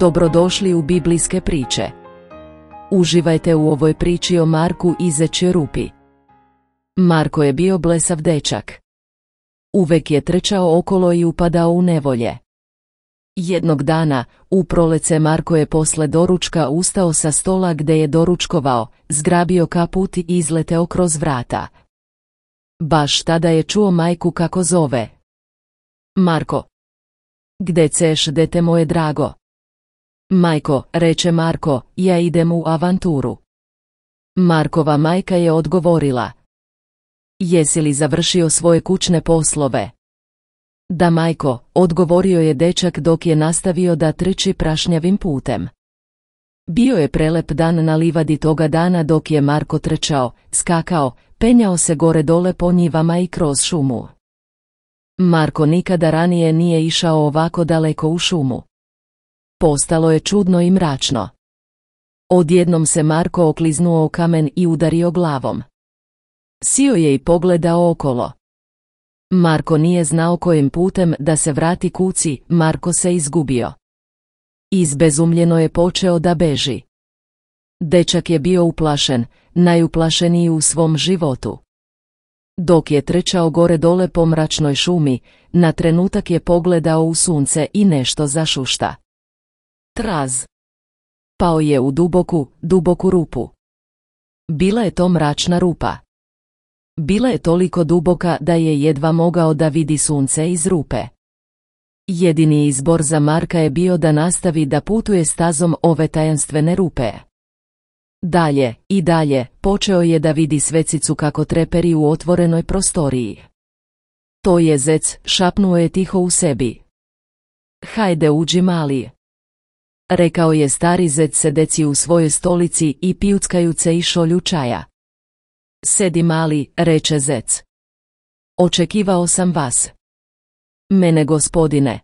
Dobrodošli u biblijske priče. Uživajte u ovoj priči o Marku ize rupi. Marko je bio blesav dečak. Uvek je trčao okolo i upadao u nevolje. Jednog dana, u prolece Marko je posle doručka ustao sa stola gde je doručkovao, zgrabio kaput i izleteo kroz vrata. Baš tada je čuo majku kako zove. Marko. Gde ceš, dete moje drago? Majko, reče Marko, ja idem u avanturu. Markova majka je odgovorila. Jesi li završio svoje kućne poslove? Da majko, odgovorio je dečak dok je nastavio da trči prašnjavim putem. Bio je prelep dan na livadi toga dana dok je Marko trčao, skakao, penjao se gore dole po njivama i kroz šumu. Marko nikada ranije nije išao ovako daleko u šumu. Postalo je čudno i mračno. Odjednom se Marko okliznuo o kamen i udario glavom. Sio je i pogledao okolo. Marko nije znao kojim putem da se vrati kuci, Marko se izgubio. Izbezumljeno je počeo da beži. Dečak je bio uplašen, najuplašeniji u svom životu. Dok je trčao gore dole po mračnoj šumi, na trenutak je pogledao u sunce i nešto zašušta. Traz. Pao je u duboku, duboku rupu. Bila je to mračna rupa. Bila je toliko duboka da je jedva mogao da vidi sunce iz rupe. Jedini izbor za Marka je bio da nastavi da putuje stazom ove tajanstvene rupe. Dalje, i dalje, počeo je da vidi svecicu kako treperi u otvorenoj prostoriji. To je zec, šapnuo je tiho u sebi. Hajde uđi mali rekao je stari zec sedeci u svojoj stolici i pijuckajuce šolju čaja. Sedi mali, reče zec. Očekivao sam vas. Mene gospodine.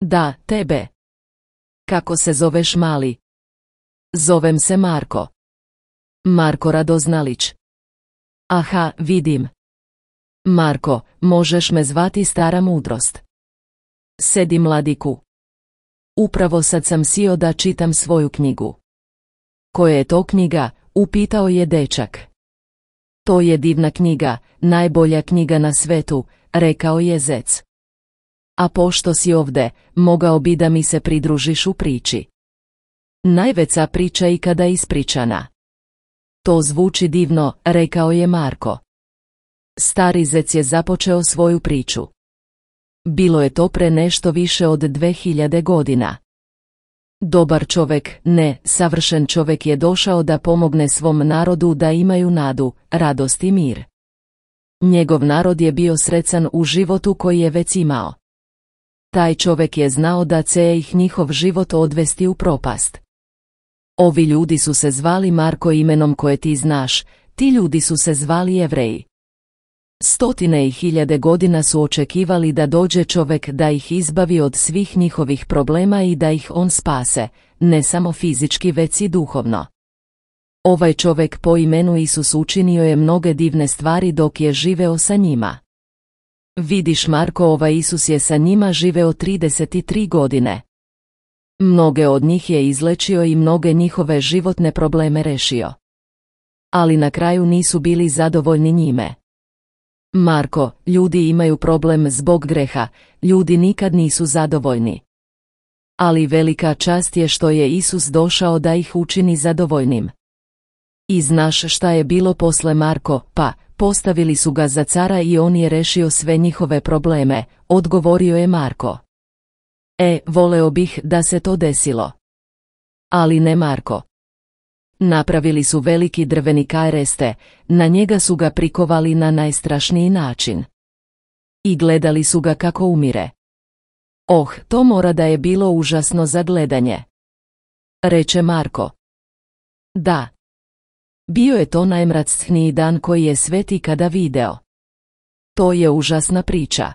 Da, tebe. Kako se zoveš mali? Zovem se Marko. Marko Radoznalić. Aha, vidim. Marko, možeš me zvati stara mudrost. Sedi mladiku upravo sad sam sio da čitam svoju knjigu. Koja je to knjiga, upitao je dečak. To je divna knjiga, najbolja knjiga na svetu, rekao je zec. A pošto si ovde, mogao bi da mi se pridružiš u priči. Najveća priča i kada ispričana. To zvuči divno, rekao je Marko. Stari zec je započeo svoju priču. Bilo je to pre nešto više od 2000 godina. Dobar čovek, ne, savršen čovek je došao da pomogne svom narodu da imaju nadu, radost i mir. Njegov narod je bio srecan u životu koji je već imao. Taj čovek je znao da će ih njihov život odvesti u propast. Ovi ljudi su se zvali Marko imenom koje ti znaš, ti ljudi su se zvali Jevreji. Stotine i hiljade godina su očekivali da dođe čovek da ih izbavi od svih njihovih problema i da ih on spase, ne samo fizički već i duhovno. Ovaj čovek po imenu Isus učinio je mnoge divne stvari dok je živeo sa njima. Vidiš Marko ovaj Isus je sa njima živeo 33 godine. Mnoge od njih je izlečio i mnoge njihove životne probleme rešio. Ali na kraju nisu bili zadovoljni njime. Marko, ljudi imaju problem zbog greha, ljudi nikad nisu zadovoljni. Ali velika čast je što je Isus došao da ih učini zadovoljnim. I znaš šta je bilo posle Marko, pa, postavili su ga za cara i on je rešio sve njihove probleme, odgovorio je Marko. E, voleo bih da se to desilo. Ali ne Marko. Napravili su veliki drveni kajreste, na njega su ga prikovali na najstrašniji način. I gledali su ga kako umire. Oh, to mora da je bilo užasno za gledanje. Reče Marko. Da. Bio je to najmracniji dan koji je sveti kada video. To je užasna priča.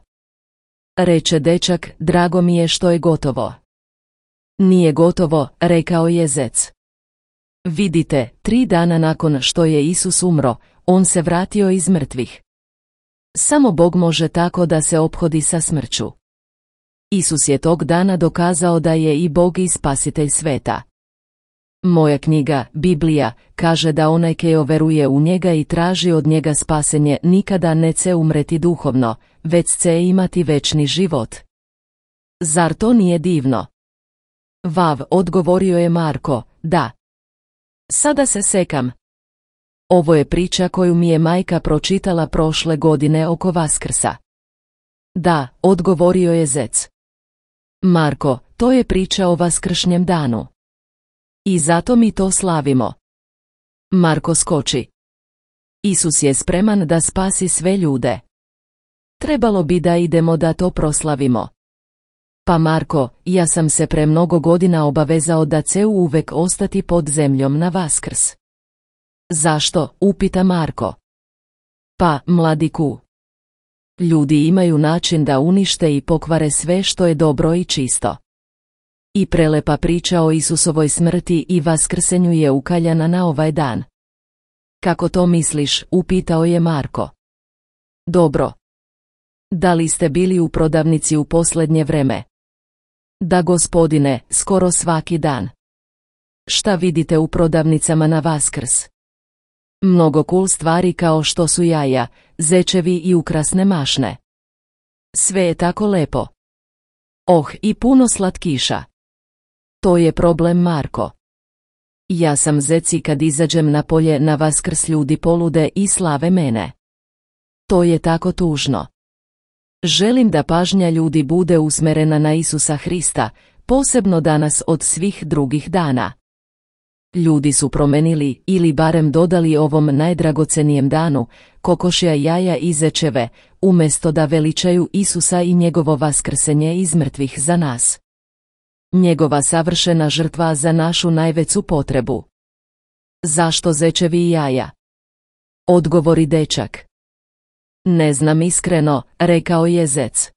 Reče dečak, drago mi je što je gotovo. Nije gotovo, rekao je zec. Vidite, tri dana nakon što je Isus umro, on se vratio iz mrtvih. Samo Bog može tako da se ophodi sa smrću. Isus je tog dana dokazao da je i Bog i spasitelj sveta. Moja knjiga, Biblija, kaže da onaj kejo veruje u njega i traži od njega spasenje nikada ne ce umreti duhovno, već ce imati večni život. Zar to nije divno? Vav odgovorio je Marko, da. Sada se sekam. Ovo je priča koju mi je majka pročitala prošle godine oko Vaskrsa. Da, odgovorio je zec. Marko, to je priča o Vaskršnjem danu. I zato mi to slavimo. Marko skoči. Isus je spreman da spasi sve ljude. Trebalo bi da idemo da to proslavimo. Pa Marko, ja sam se pre mnogo godina obavezao da će uvek ostati pod zemljom na Vaskrs. Zašto, upita Marko. Pa, mladiku. Ljudi imaju način da unište i pokvare sve što je dobro i čisto. I prelepa priča o Isusovoj smrti i vaskrsenju je ukaljana na ovaj dan. Kako to misliš, upitao je Marko. Dobro. Da li ste bili u prodavnici u posljednje vreme? Da gospodine, skoro svaki dan. Šta vidite u prodavnicama na Vaskrs? Mnogo cool stvari kao što su jaja, zečevi i ukrasne mašne. Sve je tako lepo. Oh, i puno slatkiša. To je problem Marko. Ja sam zeci kad izađem na polje na Vaskrs ljudi polude i slave mene. To je tako tužno. Želim da pažnja ljudi bude usmerena na Isusa Hrista, posebno danas od svih drugih dana. Ljudi su promenili ili barem dodali ovom najdragocenijem danu, kokošja jaja i zečeve, umjesto da veličaju Isusa i njegovo vaskrsenje iz mrtvih za nas. Njegova savršena žrtva za našu najveću potrebu. Zašto zečevi i jaja? Odgovori dečak. Ne znam iskreno, rekao je zec.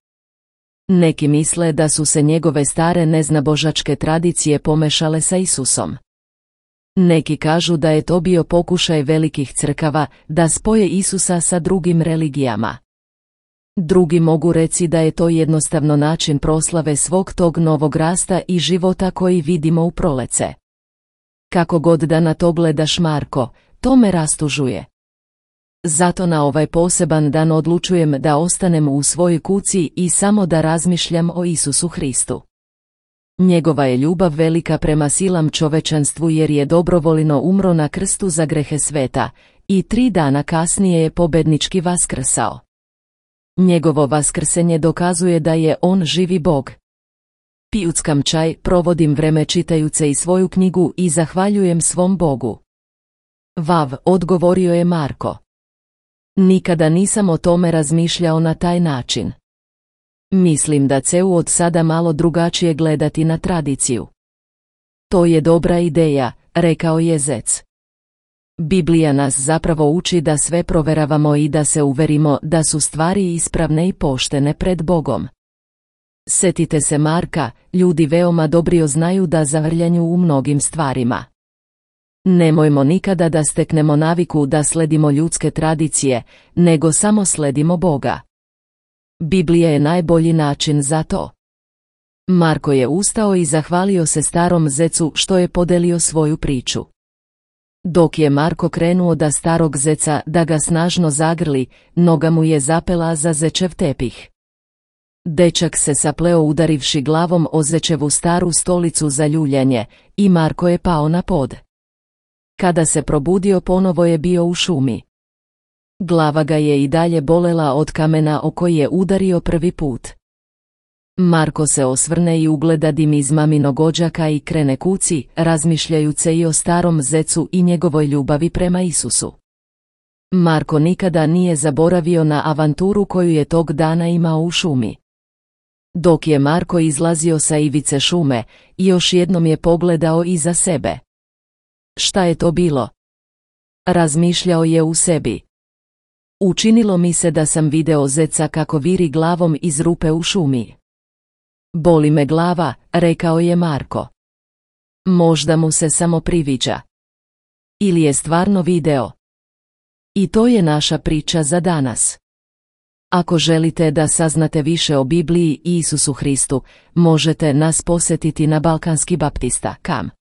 Neki misle da su se njegove stare neznabožačke tradicije pomešale sa Isusom. Neki kažu da je to bio pokušaj velikih crkava da spoje Isusa sa drugim religijama. Drugi mogu reći da je to jednostavno način proslave svog tog novog rasta i života koji vidimo u prolece. Kako god da na to gledaš Marko, to me rastužuje. Zato na ovaj poseban dan odlučujem da ostanem u svojoj kuci i samo da razmišljam o Isusu Hristu. Njegova je ljubav velika prema silam čovečanstvu jer je dobrovoljno umro na krstu za grehe sveta i tri dana kasnije je pobednički vaskrsao. Njegovo vaskrsenje dokazuje da je on živi Bog. Pijuckam čaj, provodim vreme čitajuce i svoju knjigu i zahvaljujem svom Bogu. Vav, odgovorio je Marko. Nikada nisam o tome razmišljao na taj način. Mislim da u od sada malo drugačije gledati na tradiciju. To je dobra ideja, rekao je Zec. Biblija nas zapravo uči da sve proveravamo i da se uverimo da su stvari ispravne i poštene pred Bogom. Setite se Marka, ljudi veoma dobrio znaju da zavrljanju u mnogim stvarima. Nemojmo nikada da steknemo naviku da sledimo ljudske tradicije, nego samo sledimo Boga. Biblija je najbolji način za to. Marko je ustao i zahvalio se starom zecu što je podelio svoju priču. Dok je Marko krenuo da starog zeca da ga snažno zagrli, noga mu je zapela za zečev tepih. Dečak se sapleo udarivši glavom o zečevu staru stolicu za ljuljanje i Marko je pao na pod. Kada se probudio ponovo je bio u šumi. Glava ga je i dalje bolela od kamena o koji je udario prvi put. Marko se osvrne i ugleda dim iz maminog ođaka i krene kuci, razmišljajuce i o starom zecu i njegovoj ljubavi prema Isusu. Marko nikada nije zaboravio na avanturu koju je tog dana imao u šumi. Dok je Marko izlazio sa ivice šume, još jednom je pogledao iza sebe. Šta je to bilo? Razmišljao je u sebi. Učinilo mi se da sam video zeca kako viri glavom iz rupe u šumi. Boli me glava, rekao je Marko. Možda mu se samo priviđa. Ili je stvarno video. I to je naša priča za danas. Ako želite da saznate više o Bibliji i Isusu Hristu, možete nas posjetiti na Balkanski Baptista, kam.